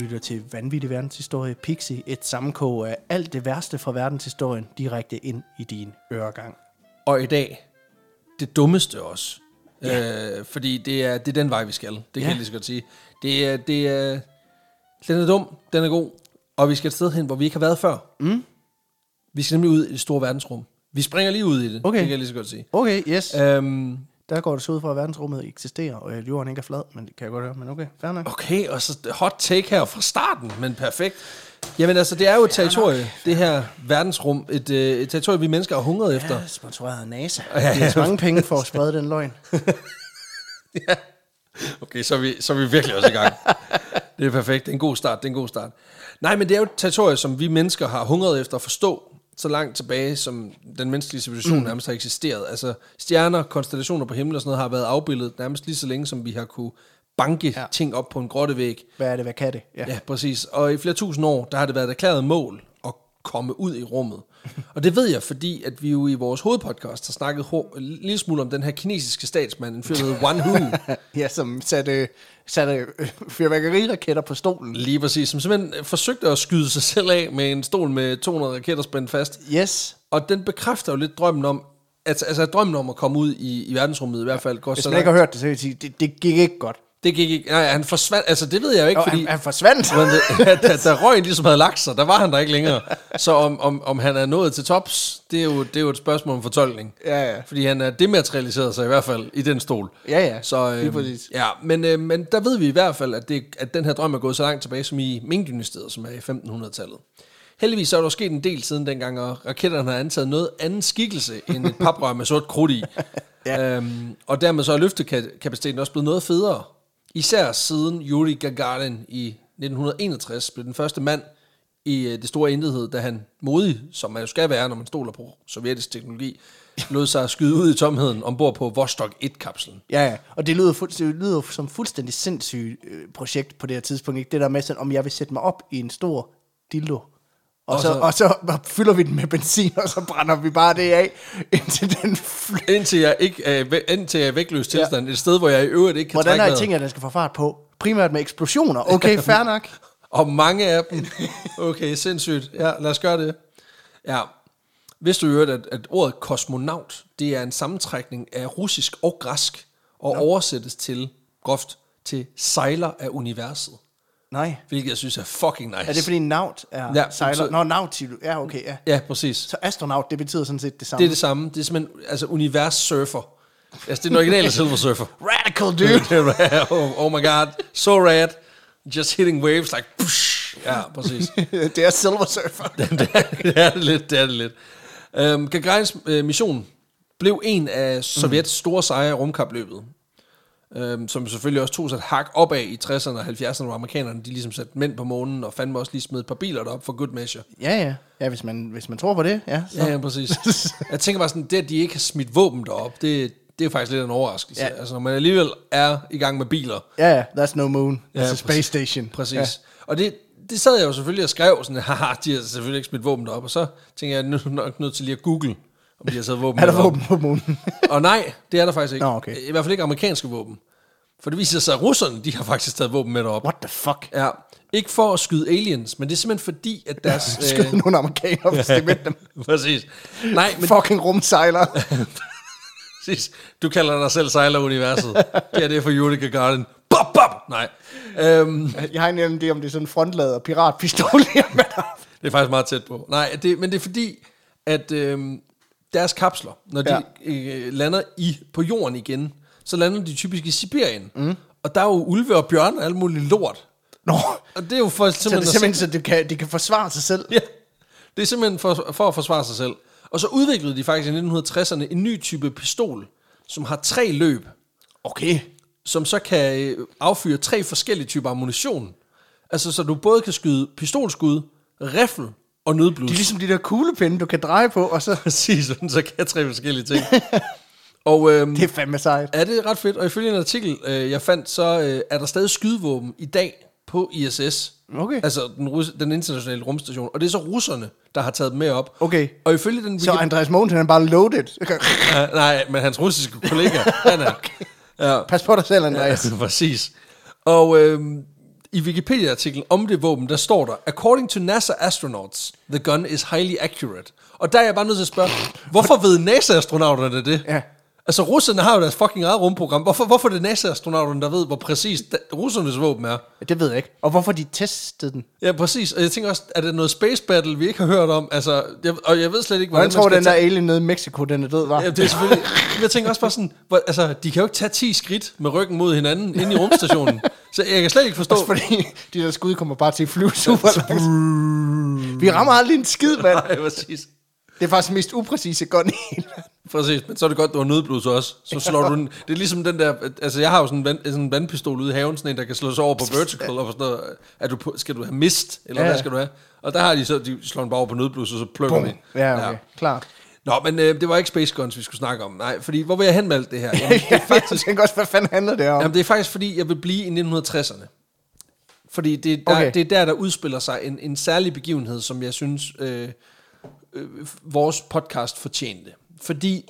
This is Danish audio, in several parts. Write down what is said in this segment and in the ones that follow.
lytter til Vanvittig Verdenshistorie, Pixie, et sammenkog af alt det værste fra verdenshistorien direkte ind i din øregang. Og i dag, det dummeste også. Ja. Øh, fordi det er, det er den vej, vi skal. Det kan Ja. jeg lige så godt sige. Det er, det er, den er dum, den er god, og vi skal et sted hen, hvor vi ikke har været før. Mm. Vi skal nemlig ud i det store verdensrum. Vi springer lige ud i det, Okay. det kan jeg lige så godt sige. Okay, yes. Øhm, Der går det så ud fra, at verdensrummet eksisterer, og at jorden ikke er flad, men det kan jeg godt høre, men okay, fair nok. okay, og så hot take her fra starten, men perfekt. Jamen altså, det er jo et territorie, det her verdensrum, et, øh, et territorie, vi mennesker har hungret efter. Ja, sponsoreret af NASA. Det er mange penge for at sprede den løgn. Okay, så er, vi, så er vi virkelig også i gang. det er perfekt. Det er en god start. Det er en god start. Nej, men det er jo et territorie, som vi mennesker har hungret efter at forstå så langt tilbage, som den menneskelige civilisation mm. nærmest har eksisteret. Altså stjerner, konstellationer på himlen og sådan noget har været afbildet nærmest lige så længe, som vi har kunne banke ja. Ting op på en grottevæg. Hvad er det, hvad kan det? Ja. Ja, præcis. Og i flere tusind år, der har det været et erklæret mål komme ud i rummet. Og det ved jeg, fordi at vi jo i vores hovedpodcast har snakket ho- en lille smule om den her kinesiske statsmand, en fyr, der hedder Wan Hu. ja, som satte, satte øh, fyrværkeriraketter på stolen. Lige præcis, som simpelthen forsøgte at skyde sig selv af med en stol med 200 raketter spændt fast. Yes. Og den bekræfter jo lidt drømmen om, altså at drømmen om at komme ud i, i verdensrummet i hvert fald går Hvis man ikke har hørt det, så vil jeg sige, det, det gik ikke godt. Det gik ikke, nej, han forsvandt, altså det ved jeg jo ikke, Og fordi... han, han forsvandt. Men det, da, da røgen ligesom havde lagt sig, der var han der ikke længere. Så om, om, om han er nået til tops, det er, jo, det er jo et spørgsmål om fortolkning. Ja, ja. Fordi han er dematerialiseret sig i hvert fald i den stol. Ja, ja. Så, Lige øh, præcis. ja, men, øh, men der ved vi i hvert fald, at, det, at den her drøm er gået så langt tilbage som i Ming-dynastiet, som er i 1500-tallet. Heldigvis så er der sket en del siden dengang, og raketterne har antaget noget anden skikkelse end et paprør med sort krudt i. Ja. øhm, og dermed så er løftekapaciteten også blevet noget federe. Især siden Yuri Gagarin i 1961 blev den første mand i øh, det store intethed, da han modig, som man jo skal være, når man stoler på sovjetisk teknologi, lod sig skyde ud i tomheden ombord på Vostok 1-kapslen. Ja, ja. Og det lyder, fuld, det lyder som fuldstændig sindssygt øh, projekt på det her tidspunkt. Ikke? Det der med, sådan, om jeg vil sætte mig op i en stor dildo. Og, Og så, så- og så fylder vi den med benzin, og så brænder vi bare det af, indtil den fly- Indtil jeg, ikke er, indtil jeg er vægtløs tilstand, ja. et sted, hvor jeg i øvrigt ikke kan Hvordan trække er det vejret. ting, at den skal få fart på? Primært med eksplosioner. Okay, fair nok. Og mange af dem. Okay, sindssygt. Ja, lad os gøre det. Ja. Vidste du øvrigt, at, at ordet kosmonaut, det er en sammentrækning af russisk og græsk, og no. oversættes til, groft, til sejler af universet. Nej. Hvilket jeg synes er fucking nice. Er det fordi naut er Ja, sejler? så- Nå, naut, ja, okay, ja. Ja, præcis. Så astronaut, det betyder sådan set det samme. Det er det samme. Det er simpelthen altså univers-surfer. Altså, det er den originale Silver Surfer. Radical, dude. oh, oh my god, so rad. Just hitting waves like... Push. Ja, præcis. det er Silver Surfer. det, er, det er det lidt, det er det lidt. Øhm, Gagarins øh, mission blev en af Sovjets store sejre i rumkapløbet. Øhm, som selvfølgelig også tog sig et hak opad i 60'erne og 70'erne, hvor amerikanerne de ligesom satte mænd på månen, og fandme også lige smed et par biler derop for good measure. Ja, ja. Ja, hvis man, hvis man tror på det, ja. Så. Ja, ja, præcis. Jeg tænker bare sådan, det at de ikke har smidt våben derop, det, det er faktisk lidt en overraskelse. Ja. Altså når man alligevel er i gang med biler, Ja, ja. That's no moon. That's Ja, a space station. Præcis. Ja. Og det, det sad jeg jo selvfølgelig og skrev sådan, haha, de har selvfølgelig ikke smidt våben derop. Og så tænker jeg, nu er jeg nok nødt til lige at google, om de har taget våben Er der våben på månen? Og nej, det er der faktisk ikke. Nå, okay. I hvert fald ikke amerikanske våben. For det viser sig, at russerne, de har faktisk taget våben med derop. What the fuck? Ja, ikke for at skyde aliens, men det er simpelthen fordi, at deres... Skød nogle amerikanere, hvis det med dem. præcis. Nej, men Fucking rumsejler. præcis. Du kalder dig selv sejleruniverset. det er det for Yuri Gagarin. Bop, bop! Nej. Øhm, Jeg har en idé om det er sådan en frontlader piratpistol. Det er faktisk meget tæt på. Nej, det, men det er fordi, at øhm, deres kapsler, når de Ja. øh, lander i på jorden igen, så lander de typisk i Sibirien. Mm. Og der er jo ulve og bjørn og alt muligt lort. Nå, Og det er jo for så simpelthen, det er simpelthen, så det kan, de kan forsvare sig selv. Ja, det er simpelthen for, for at forsvare sig selv. Og så udviklede de faktisk i 1960'erne en ny type pistol, som har tre løb, Okay. som så kan øh, affyre tre forskellige typer ammunition. Altså, så du både kan skyde pistolskud, riffel og nødblus. Det er ligesom de der kuglepinde, du kan dreje på, og så... Præcis, sådan, så kan jeg tre forskellige ting. og øhm, Det er fandme sejt. er det ret fedt, og ifølge en artikel, øh, jeg fandt, så øh, er der stadig skydevåben i dag på ISS. Okay. Altså den, rus- den internationale rumstation. Og det er så russerne, der har taget dem med op. Okay. Og ifølge den... Så Andreas Mogensen han er bare loaded. Ja, nej, men hans russiske kollega, han er... okay. ja, Pas på dig selv, Andreas. Ja, præcis. Og øh, i Wikipedia-artiklen om det våben, der står der, According to NASA astronauts, the gun is highly accurate. Og der er jeg bare nødt til at spørge, hvorfor ved NASA-astronauterne det? Ja. Altså, russerne har jo deres fucking eget rumprogram. Hvorfor, hvorfor er det NASA-astronauterne, der ved, hvor præcis da, russernes våben er? Det ved jeg ikke. Og hvorfor de testede den? Ja, præcis. Og jeg tænker også, er det noget space battle, vi ikke har hørt om? Altså, jeg, og jeg ved slet ikke, hvordan Hvordan tror den der alien nede i Mexico, den er død, var? Ja, det er selvfølgelig... Jeg tænker også bare sådan, hvor, altså, de kan jo ikke tage 10 skridt med ryggen mod hinanden inde i rumstationen. Så jeg kan slet ikke forstå... Også fordi de der skud kommer bare til at flyve super langt. Vi rammer aldrig en skid, mand. Nej, præcis. Det er faktisk den mest upræcise gun i hele verden. Præcis, men så er det godt, du har nødblus også. Så slår du den. Det er ligesom den der, altså jeg har jo sådan en, vand, sådan en vandpistol ude i haven, sådan en, der kan slå sig over på vertical, og sådan noget. Er du på, skal du have mist, eller Ja, ja. ja. hvad skal du have? Og der har de så, de slår den bare over på nødblus, og så plukker Bum. de. Ja, okay. Klar. Nå, men øh, det var ikke Space Guns, vi skulle snakke om. Nej, fordi hvor vil jeg hen med alt det her? Jamen, det, er faktisk, Jeg også, hvad fanden handler det om? jamen, det er faktisk fordi, jeg vil blive i 1960'erne. Fordi det, der, Okay. okay. det er der, der udspiller sig en, en særlig begivenhed, som jeg synes, øh, øh, vores podcast fortjente. Fordi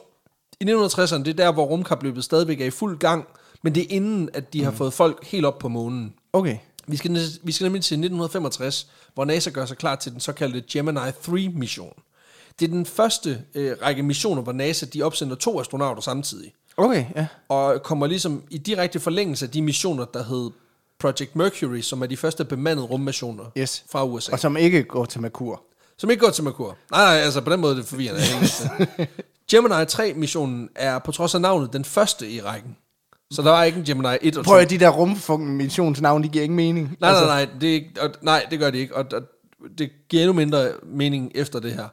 i 1960'erne, det er der, hvor rumkapløbet stadigvæk er i fuld gang, men det er inden, at de har fået folk helt op på månen. Okay. Vi skal, vi skal nemlig til 1965, hvor NASA gør sig klar til den såkaldte Gemini 3-mission. Det er den første øh, række missioner, hvor NASA de opsender to astronauter samtidig, Okay, ja. og kommer ligesom i direkte forlængelse af de missioner, der hed Project Mercury, som er de første bemandede rummissioner Yes. fra USA. Og som ikke går til Merkur. Som ikke går til Merkur. Nej, nej, altså på den måde det forvirrende. er enig. Gemini 3-missionen er på trods af navnet den første i rækken. Så der var ikke en Gemini 1 og 2. Prøv at de der rumfunktionsnavne, de giver ikke mening. Nej, nej, nej, det, ikke- og, nej, det gør det ikke, og, og det giver endnu mindre mening efter det her.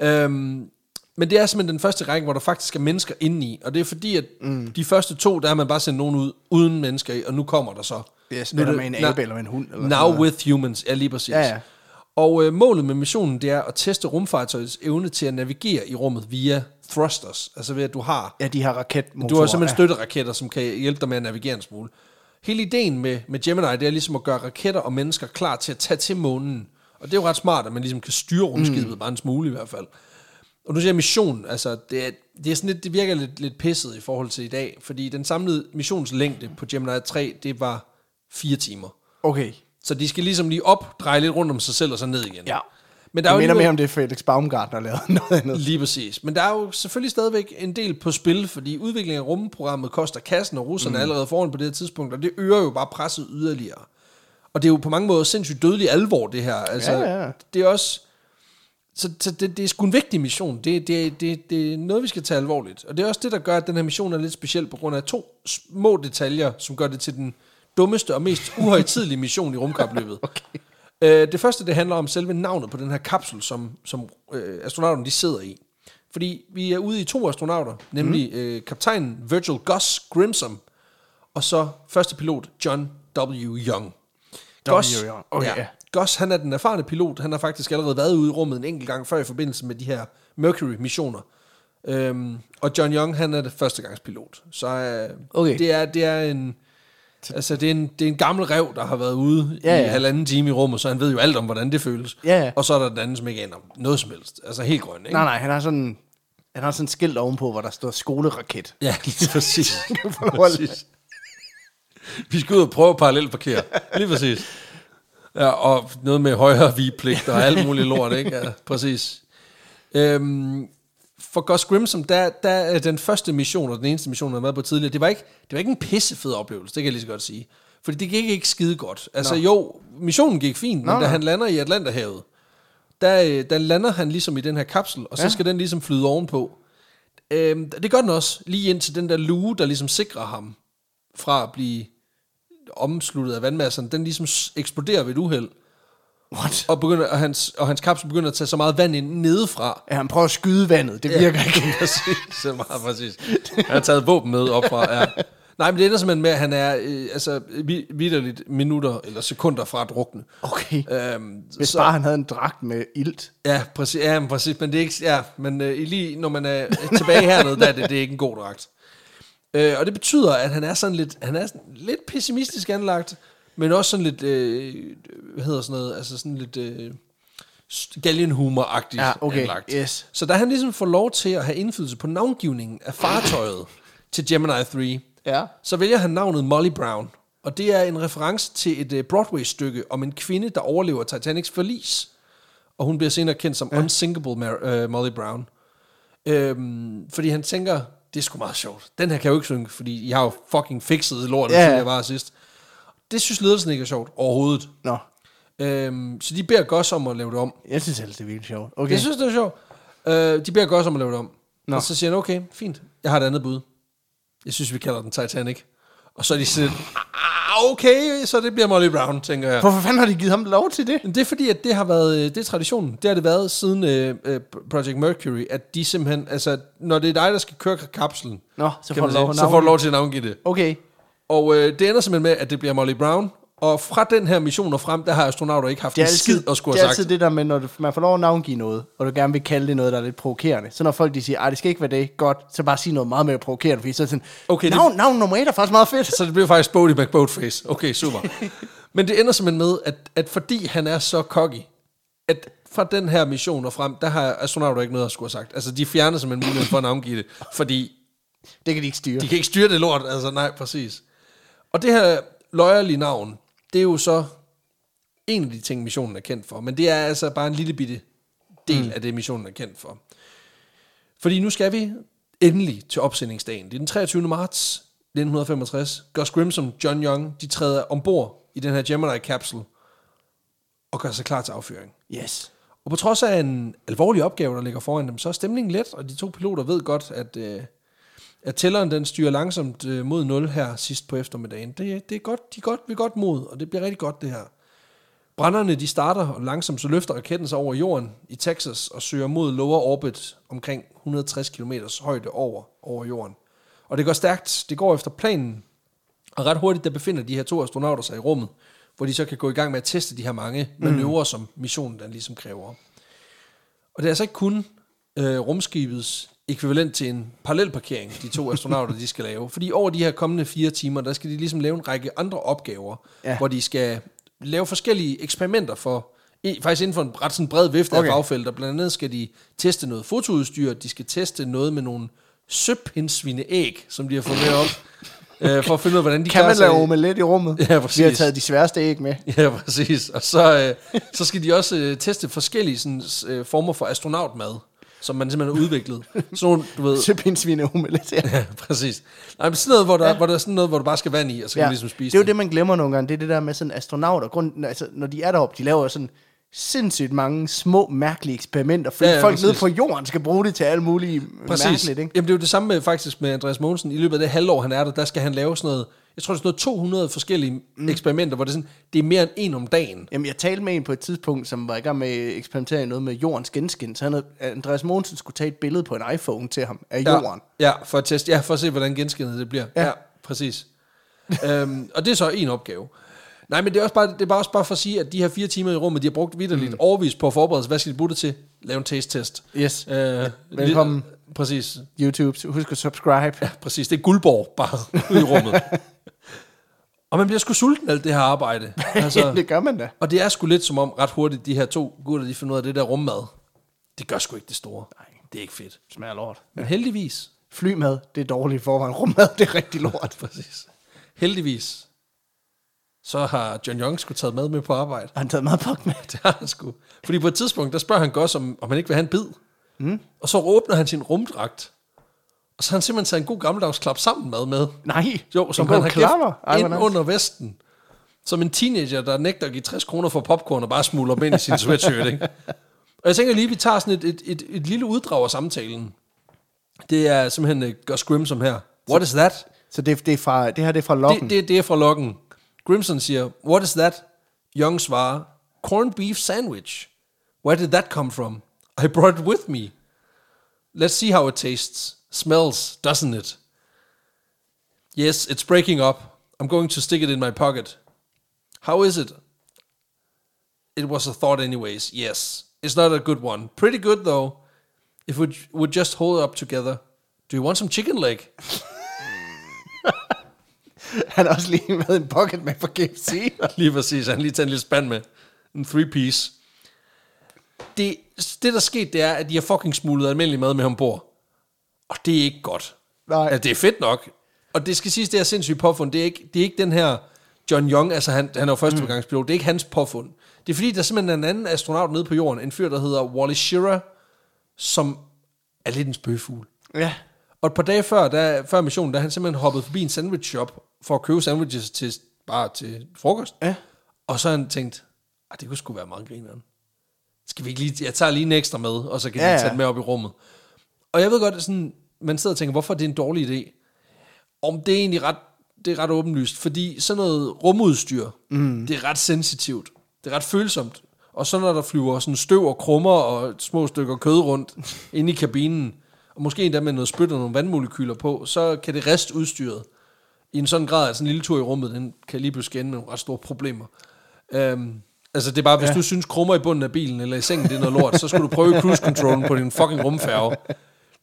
Øhm, men det er simpelthen den første række, hvor der faktisk er mennesker inde i, og det er fordi, at mm. de første to, der har man bare sendt nogen ud uden mennesker i, og nu kommer der så. Yes, nu er det- med en abe eller en hund. Eller Now noget. with humans, ja lige præcis. Ja, ja. Og øh, målet med missionen, det er at teste rumfartøjets evne til at navigere i rummet via thrusters, altså ved at du har Ja, de har raketmotorer. du har simpelthen ja. støtteraketter, som kan hjælpe dig med at navigere en smule. Hele ideen med, med Gemini, det er ligesom at gøre raketter og mennesker klar til at tage til månen. Og det er jo ret smart, at man ligesom kan styre rumskibet, mm. bare en smule i hvert fald. Og nu siger jeg mission, altså det, er, det, er sådan lidt, det virker lidt, lidt pisset i forhold til i dag, fordi den samlede missionslængde på Gemini 3, det var fire timer. Okay. Så de skal ligesom lige op, dreje lidt rundt om sig selv og så ned igen. Ja. Men der Jeg er jo minder alligevel- mere om det, Felix Baumgartner lavede noget andet. Lige præcis. Men der er jo selvfølgelig stadigvæk en del på spil, fordi udviklingen af rumprogrammet koster kassen, og russerne mm. er allerede foran på det her tidspunkt, og det øger jo bare presset yderligere. Og det er jo på mange måder sindssygt dødelig alvor, det her. Altså, Ja, ja. Det er også... Så, så det, det er sgu en vigtig mission. Det, det, det, det er noget, vi skal tage alvorligt. Og det er også det, der gør, at den her mission er lidt speciel, på grund af to små detaljer, som gør det til den dummeste og mest uhøjtidlige mission i rumkapløbet. Okay. Øh, det første, det handler om selve navnet på den her kapsel, som, som øh, astronauterne de sidder i. Fordi vi er ude i to astronauter, nemlig mm. øh, kaptajnen Virgil Gus Grimsom, og så første pilot John W. Young. Gus, Young. Okay, ja. Gus, han er den erfarne pilot. Han har faktisk allerede været ude i rummet en enkelt gang før i forbindelse med de her Mercury-missioner. Øhm, og John Young, han er det førstegangspilot. Så øh, Okay. det, er, det er en... Altså, det er, en, det er en gammel rev, der har været ude Ja, ja, i halvanden time i rummet, så han ved jo alt om, hvordan det føles. Ja, ja. Og så er der den anden, som ikke aner noget som helst. Altså helt grøn, ikke? Nej, nej, han har sådan... Han har sådan en skilt ovenpå, hvor der står skoleraket. Ja, lige præcis. præcis. Vi skal ud og prøve at parallelparkere. Lige præcis. Ja, og noget med højere vigepligt og alt muligt lort, ikke? Ja, præcis. Øhm, for Gus Grimsom, der, der er den første mission, og den eneste mission, der har været på tidligere, det var ikke, det var ikke en pissefed oplevelse, det kan jeg lige så godt sige. Fordi det gik ikke skide godt. Altså Nå. jo, missionen gik fint, Nå, men da han lander i Atlanterhavet, der, øh, der lander han ligesom i den her kapsel, og så Ja. skal den ligesom flyde ovenpå. Øhm, det gør den også, lige ind til den der luge, der ligesom sikrer ham fra at blive omsluttet af vandmasserne, den ligesom eksploderer ved et uheld, What? og, begynder, og, hans, og hans kapsel begynder at tage så meget vand ind nedefra. Ja, han prøver at skyde vandet. Det virker ikke. præcis, det er meget præcis. Han har taget våben med op fra, ja. Nej, men det ender simpelthen med, at han er øh, altså, vi- vidderligt minutter eller sekunder fra at drukne. Okay. Øhm, Hvis bare han havde en dragt med ilt. Ja, præcis, ja, men præcis, men det er ikke, ja, men øh, lige når man er tilbage hernede, der er det, det er ikke en god dragt. Øh, og det betyder, at han er sådan lidt, han er sådan lidt pessimistisk anlagt, men også sådan lidt, øh, hvad hedder sådan noget, altså sådan lidt øh, galgenhumor-agtigt Ja, okay, anlagt. yes. Så da han ligesom får lov til at have indflydelse på navngivningen af fartøjet til Gemini 3, Ja. så vælger han navnet Molly Brown. Og det er en reference til et øh, Broadway-stykke om en kvinde, der overlever Titanics forlis. Og hun bliver senere kendt som ja. Unsinkable Mar- øh, Molly Brown. Øhm, fordi han tænker, det er sgu meget sjovt. Den her kan jeg jo ikke synge, fordi jeg har jo fucking fikset lortet, Ja, ja. jeg var sidst. Det synes ledelsen ikke er sjovt overhovedet. Nå, Øhm, så de beder Goss om at lave det om. jeg synes ellers, det er virkelig sjovt. Okay. Jeg synes, det er sjovt. Øh, de beder Goss om at lave det om. Nå. Og så siger han, okay, fint. Jeg har et andet bud. Jeg synes, vi kalder den Titanic. Og så er de sådan, ah, okay, så det bliver Molly Brown, tænker jeg. Hvorfor fanden har de givet ham lov til det? Det er fordi, at det har været, øh, det er traditionen. Det har det været siden øh, øh, Project Mercury, at de simpelthen, altså, når det er dig, der skal køre kapslen, Nå, så får man du lov så får du lov til at navngive det. Okay. Og øh, det ender simpelthen med, at det bliver Molly Brown. Og fra den her mission og frem, der har astronauter ikke haft Det er en altid, skid at skulle det er sagt. altid det der med, når du, man får lov at navngive noget, og du gerne vil kalde det noget, der er lidt provokerende. Så når folk de siger, at det skal ikke være det, godt, så bare sige noget meget mere provokerende, fordi så er det sådan, Okay, det- navn, navn nummer et er faktisk meget fedt. Så det bliver faktisk Bodie McBoatface. Okay, super. Men det ender simpelthen med, at, at fordi han er så cocky, at fra den her mission og frem, der har astronauter ikke noget at skulle have sagt. Altså, de fjerner simpelthen muligheden for at navngive det, fordi Det kan de ikke styre. de kan ikke styre det lort. Altså, nej, præcis. Og det her løjerlige navn, det er jo så en af de ting, missionen er kendt for. Men det er altså bare en lille bitte del mm. af det, missionen er kendt for. Fordi nu skal vi endelig til opsendingsdagen. Det er den 23. marts 1965. Gus Grimsom, John Young, de træder ombord i den her Gemini-kapsel og gør sig klar til affyring. Yes. Og på trods af en alvorlig opgave, der ligger foran dem, så er stemningen let, og de to piloter ved godt, at, øh, at tælleren den styrer langsomt øh, mod 0 her sidst på eftermiddagen. Det, det er godt, de er godt, vi er godt mod, og det bliver rigtig godt det her. Brænderne de starter, og langsomt så løfter raketten sig over jorden i Texas og søger mod lower orbit omkring 160 km højde over, over jorden. Og det går stærkt, det går efter planen, og ret hurtigt der befinder de her to astronauter sig i rummet, hvor de så kan gå i gang med at teste de her mange manøvrer, som missionen den ligesom kræver. Og det er altså ikke kun øh, rumskibets ekvivalent til en parallelparkering, de to astronauter, de skal lave. Fordi over de her kommende fire timer, der skal de ligesom lave en række andre opgaver, ja. Hvor de skal lave forskellige eksperimenter for, i, faktisk inden for en ret sådan bred vifte okay. Af fagfelter. Blandt andet skal de teste noget fotoudstyr, de skal teste noget med nogle søpindsvine æg, som de har fået med op, øh, for at finde ud af, hvordan de Kan klarer man lave omelet i rummet? Ja, præcis. Vi har taget de sværeste æg med. Ja, præcis. Og så, øh, så skal de også øh, teste forskellige sådan, øh, former for astronautmad, som man simpelthen har udviklet. Sådan nogle, du ved... Søpindsvine omelet, ja. Ja, præcis. Nej, men sådan noget, hvor der, ja. hvor der er sådan noget, hvor du bare skal vand i, og så kan ja. du ligesom spise det er jo det, man glemmer nogle gange. Det er det der med sådan astronauter. Grunden, altså, når de er deroppe, de laver jo sådan sindssygt mange små, mærkelige eksperimenter, fordi Ja, ja, folk præcis. nede på jorden skal bruge det til alle mulige Præcis. mærkeligt, ikke? Jamen, det er jo det samme med, faktisk med Andreas Mogensen. I løbet af det halvår, han er der, der skal han lave sådan noget, jeg tror, det er sådan noget 200 forskellige mm. eksperimenter, hvor det er, sådan, det er mere end en om dagen. Jamen, jeg talte med en på et tidspunkt, som var i gang med at eksperimentere i noget med jordens genskin. Så han havde, Andreas Mogensen skulle tage et billede på en iPhone til ham af jorden. Ja, ja, for at teste, ja, for at se, hvordan genskinnet det bliver. Ja, Ja. ja præcis. øhm, og det er så en opgave. Nej, men det er, også bare, det er bare også bare for at sige, at de her fire timer i rummet, de har brugt vidderligt mm. overvist på at forberede sig. Hvad skal de bruge det til? Lave en taste-test. Yes. Øh, Velkommen. lidt- Præcis. YouTube, husk at subscribe. Ja, præcis. Det er guldborg bare ude i rummet. og man bliver sgu sulten af alt det her arbejde. Altså. det gør man da. Og det er sgu lidt som om ret hurtigt, de her to gutter, de finder ud af det der rummad. Det gør sgu ikke det store. Nej. Det er ikke fedt. Smager lort. Men heldigvis, Flymad, det er dårligt i forvejen. Rummad, det er rigtig lort. præcis. Heldigvis, så har John Young sgu taget mad med på arbejde. Har han taget meget pakke med? Det har han sgu. Fordi på et tidspunkt, der spørger han Gus, om, om han ikke vil have en bid. Mm. Og så åbner han sin rumdragt. Og så har han simpelthen taget en god gammeldags klap sammen mad med. Nej. Jo, som han har klapper. gemt Ej, ind nice. under vesten. Som en teenager, der nægter at give 60 kroner for popcorn og bare smuler dem ind i sin sweatshirt, ikke? Og jeg tænker lige, vi tager sådan et, et, et, et lille uddrag af samtalen. Det er simpelthen uh, Gus Grimsom her. What is that? Så det, det, er fra, det her det er fra loggen. Det, det, det er fra loggen. Grimson siger, what is that? Young svarer, corned beef sandwich. Where did that come from? I brought it with me. Let's see how it tastes. Smells, doesn't it? Yes, it's breaking up. I'm going to stick it in my pocket. How is it? It was a thought anyways, yes. It's not a good one. Pretty good though. If we would just hold it up together. Do you want some chicken leg? Han har også lige med en pocket med fra KFC. Lige præcis. Han lige taget en lille spand med. En three piece. Det, det der skete, det er, at de har fucking smuglet almindelig mad med ombord. Og det er ikke godt. Nej. Altså, det er fedt nok. Og det skal siges, det er sindssygt påfund. Det er ikke, det er ikke den her John Young, altså han, han er jo førstegangspilot, det er ikke hans påfund. Det er fordi, der er simpelthen en anden astronaut nede på jorden, en fyr, der hedder Wally Schirra, som er lidt en spøgefugl. Ja. Og et par dage før, der, før missionen, der er han simpelthen hoppet forbi en sandwich shop, for at købe sandwiches til, bare til frokost. Ja. Og så har han tænkt, at det kunne sgu være meget grineren. Skal vi ikke lige, jeg tager lige en ekstra med, og så kan ja, de ja. tage den med op i rummet. Og jeg ved godt, sådan, man sidder og tænker, hvorfor er det en dårlig idé? Om det er egentlig ret, det er ret åbenlyst, fordi sådan noget rumudstyr, mm. det er ret sensitivt. Det er ret følsomt. Og så når der flyver sådan støv og krummer og små stykker kød rundt inde i kabinen, og måske endda med noget spyt og nogle vandmolekyler på, så kan det riste udstyret i en sådan grad, at sådan en lille tur i rummet, den kan lige pludselig ende med nogle ret store problemer. Øhm, altså det er bare, hvis ja. du synes krummer i bunden af bilen eller i sengen, det er noget lort, så skal du prøve cruise controllen på din fucking rumfærge.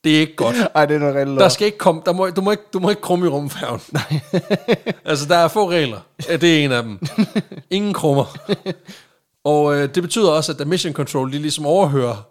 Det er ikke godt. Ej, det er noget rigtig Der lort. skal ikke komme, der må, du, må ikke, du må ikke krumme i rumfærgen. Nej. altså, der er få regler. Ja, det er en af dem. Ingen krummer. Og øh, det betyder også, at da Mission Control de ligesom overhører,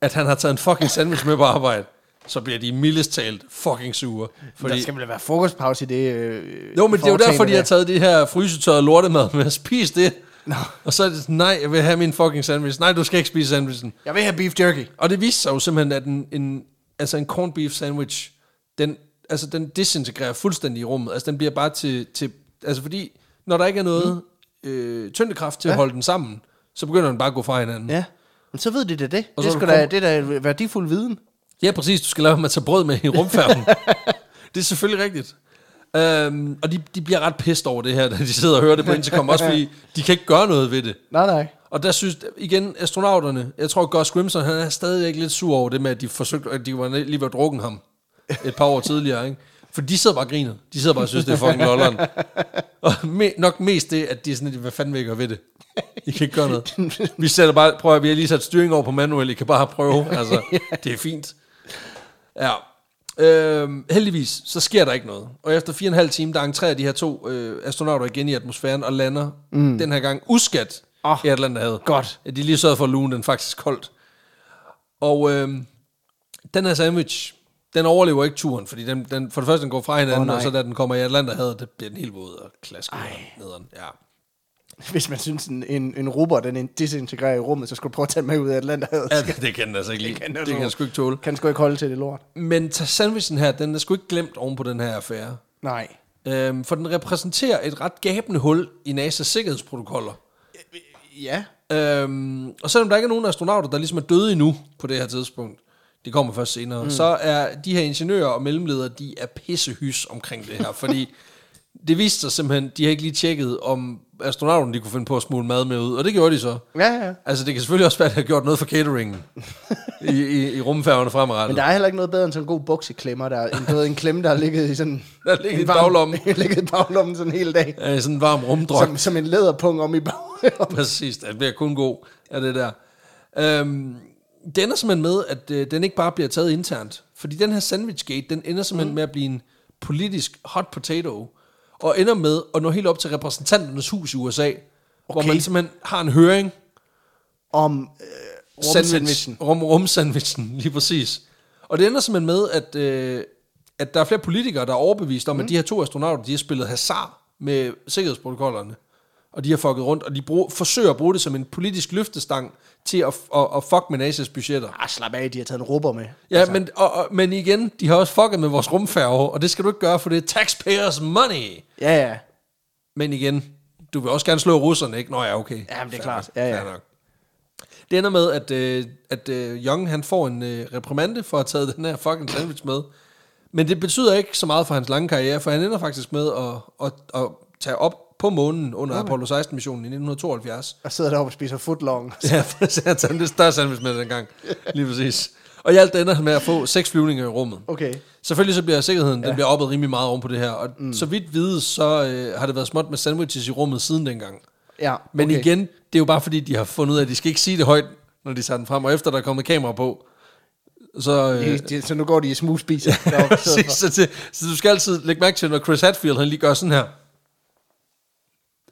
at han har taget en fucking sandwich med på arbejde, så bliver de mildest talt fucking sure. Fordi... Der skal vel være frokostpause i det øh, Jo, men det er jo derfor, de har taget det her frysetørrede lortemad med. Spis det. No. Og så er det sådan, nej, jeg vil have min fucking sandwich. Nej, du skal ikke spise sandwichen. Jeg vil have beef jerky. Og det viste sig jo simpelthen, at en, en, altså en corned beef sandwich, den, altså den disintegrerer fuldstændig i rummet. Altså den bliver bare til, til altså fordi, når der ikke er noget mm. øh, tyndekraft til ja. at holde den sammen, så begynder den bare at gå fra hinanden. Ja. Men så ved de det, det. Og Det du da, det er da værdifuld viden. Ja, præcis. Du skal lade være med at tage brød med i rumfærgen. det er selvfølgelig rigtigt. Um, og de, de bliver ret pissed over det her, da de sidder og hører det på intercom, også fordi de kan ikke gøre noget ved det. Nej, nej. Og der synes, igen, astronauterne, jeg tror Gus Grimson, han er stadig ikke lidt sur over det med, at de forsøgte, at de var lige var drukken ham et par år tidligere, ikke? For de sidder bare og griner. De sidder bare og synes, det er fucking lolleren. Og me, nok mest det, at de er sådan, hvad fanden vil gøre ved det? I kan ikke gøre noget. Vi sætter bare, prøv at vi har lige sat styring over på manuel, I kan bare prøve. Altså, det er fint. Ja. Øhm, heldigvis, så sker der ikke noget. Og efter fire og en halv time, der entrerer de her to øh, astronauter igen i atmosfæren og lander mm. den her gang uskat Åh, i Atlanterhavet. godt. Ja, de lige sørget for at lugen den faktisk koldt. Og øhm, den her sandwich, den overlever ikke turen, fordi den, den, for det første, den går fra hinanden, oh, nej. og så da den kommer i Atlanterhavet, det bliver den helt våd og klasker nederen. Ja. Hvis man synes, en, en, en robot den disintegrerer i rummet, så skulle du prøve at tage med ud af Atlanterhavet. ja, det kan den altså ikke lide. Det kan, det kan den sgu ikke tåle. Kan sgu ikke holde til det lort. Men ta- sandwichen her, den er sgu ikke glemt oven på den her affære. Nej. Øhm, for den repræsenterer et ret gabende hul i NASA's sikkerhedsprotokoller. Ja. Øhm, og selvom der ikke er nogen astronauter, der ligesom er døde endnu på det her tidspunkt, det kommer først senere, mm. så er de her ingeniører og mellemledere, de er pissehys omkring det her, fordi det viste sig simpelthen, de har ikke lige tjekket, om astronauterne de kunne finde på at smule mad med ud, og det gjorde de så. Ja, ja. Altså det kan selvfølgelig også være, at de har gjort noget for cateringen i, i, i rumfærgerne fremadrettet. Men der er heller ikke noget bedre end sådan en god bukseklemmer, der en, du ved, en klemme, der har ligget i sådan... Der ligget en i baglommen. ligget i baglommen sådan en hel dag. Ja, sådan en varm rumdrøm. Som, som en læderpung om i baglommen. Præcis, det bliver kun god af det der. Øhm, det ender simpelthen med, at øh, den ikke bare bliver taget internt. Fordi den her sandwichgate, den ender simpelthen mm. med at blive en politisk hot potato. Og ender med at nå helt op til repræsentanternes hus i USA. Okay. Hvor man simpelthen har en høring. Om øh, rumsandwichen. Rum, rumsandwichen, lige præcis. Og det ender simpelthen med, at, øh, at der er flere politikere, der er overbevist om, mm. at de her to astronauter, de har spillet hasard med sikkerhedsprotokollerne. Og de har fucket rundt, og de brug, forsøger at bruge det som en politisk løftestang til at, at, at fuck med NASA's budgetter. Ah, slap af, de har taget en rubber med. Ja, altså. men, og, og, men igen, de har også fucket med vores rumfærge, og det skal du ikke gøre, for det er taxpayers money. Ja, ja. Men igen, du vil også gerne slå russerne, ikke? Nå ja, okay. Jamen, det er klart. Ja, ja. Nok. Det ender med, at, øh, at øh, Young han får en øh, reprimande for at have taget den her fucking sandwich med. Men det betyder ikke så meget for hans lange karriere, for han ender faktisk med at, at, at tage op på månen under okay. Apollo 16-missionen i 1972. Og sidder deroppe og spiser footlong. Ja, tager det større sandwich med dengang. Lige præcis. Og i alt ender med at få seks flyvninger i rummet. Okay. Selvfølgelig så bliver sikkerheden, ja. den bliver oppet rimelig meget oven på det her. Og mm. så vidt vides, så øh, har det været småt med sandwiches i rummet siden dengang. Ja, Men okay. igen, det er jo bare fordi, de har fundet ud af, at de skal ikke sige det højt, når de tager den frem. Og efter der er kommet kamera på, så... Øh, De, de, så nu går de i smooth spiser. deroppe i stedet så, så, så du skal altid lægge mærke til, når Chris Hadfield han lige gør sådan her.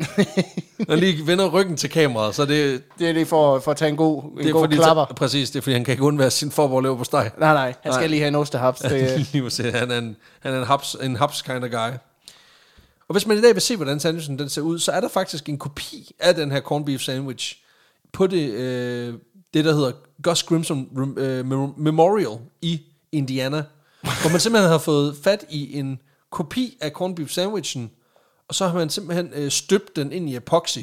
når lige vender ryggen til kameraet, så det, Det er det for, for at tage en god, en det er god fordi, klapper. præcis, det er fordi, han kan ikke undvære sin forborg på steg. Nej, nej, han skal Nej. lige have en ostehaps. Det, Lige præcis. Han er en, han er en haps, en haps kind of guy. Og hvis man i dag vil se, hvordan sandwichen den ser ud, så er der faktisk en kopi af den her corned beef sandwich på det, øh, det der hedder Gus Grimson øh, Memorial i Indiana, hvor man simpelthen har fået fat i en kopi af corned beef sandwichen, og så har man simpelthen øh, støbt den ind i epoxy.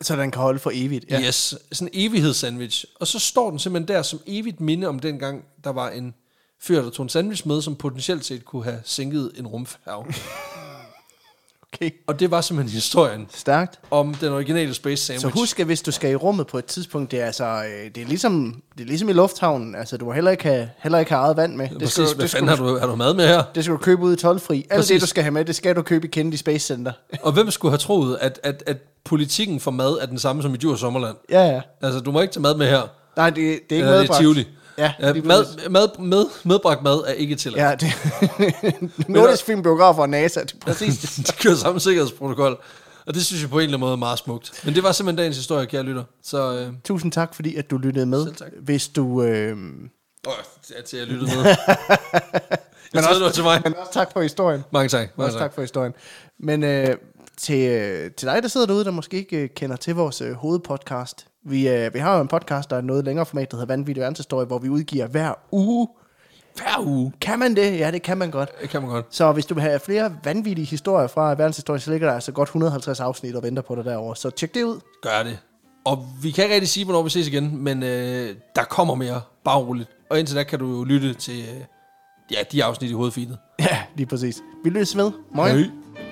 Så den kan holde for evigt. Ja. Yes, sådan en evighedssandwich. Og så står den simpelthen der som evigt minde om dengang, der var en fyr, der tog en sandwich med, som potentielt set kunne have sænket en rumfærge. Okay. Og det var simpelthen historien Stærkt. om den originale space sandwich. Så husk, at hvis du skal i rummet på et tidspunkt, det er, altså, øh, det er, ligesom, det er ligesom i lufthavnen. Altså, du må heller ikke have, heller ikke have eget vand med. Det Præcis, skal, du, hvad det, fanden har du, har du mad med her? det skal du købe ud i tolvfri. Alt Præcis. det, du skal have med, det skal du købe i Kennedy Space Center. Og hvem skulle have troet, at, at, at politikken for mad er den samme som i Djurs Sommerland? Ja, ja. Altså, du må ikke tage mad med her. Nej, det, det er ikke Eller det er medbragt. Tivoli. Ja, lige mad, mad, med, medbragt mad er ikke tilladt. Ja, det Nordisk Filmbiografer og NASA, det præcis det. De kører samme sikkerhedsprotokol. Og det synes jeg på en eller anden måde er meget smukt. Men det var simpelthen dagens historie, kære lytter. Så øh, Tusind tak, fordi at du lyttede med. Selv tak. Hvis du... Øh, åh, ja, til at lytte med. jeg troede, det var til mig. men også tak for historien. Mange tak. Mange Også tak. tak for historien. Men øh, til, øh, til dig, der sidder derude, der måske ikke øh, kender til vores øh, hovedpodcast. Vi, øh, vi har jo en podcast, der er noget længere format, der hedder Vanvittig Verdenshistorie, hvor vi udgiver hver uge. Hver uge. Kan man det? Ja, det kan man godt. Det kan man godt. Så hvis du vil have flere vanvittige historier fra verdenshistorie, så ligger der altså godt 150 afsnit og venter på dig derovre. Så tjek det ud. Gør det. Og vi kan ikke rigtig sige, hvornår vi ses igen, men øh, der kommer mere. Bare roligt. Og indtil da kan du jo lytte til øh, ja, de afsnit i hovedfeedet. Ja, lige præcis. Vi løses med. Moin. Hej.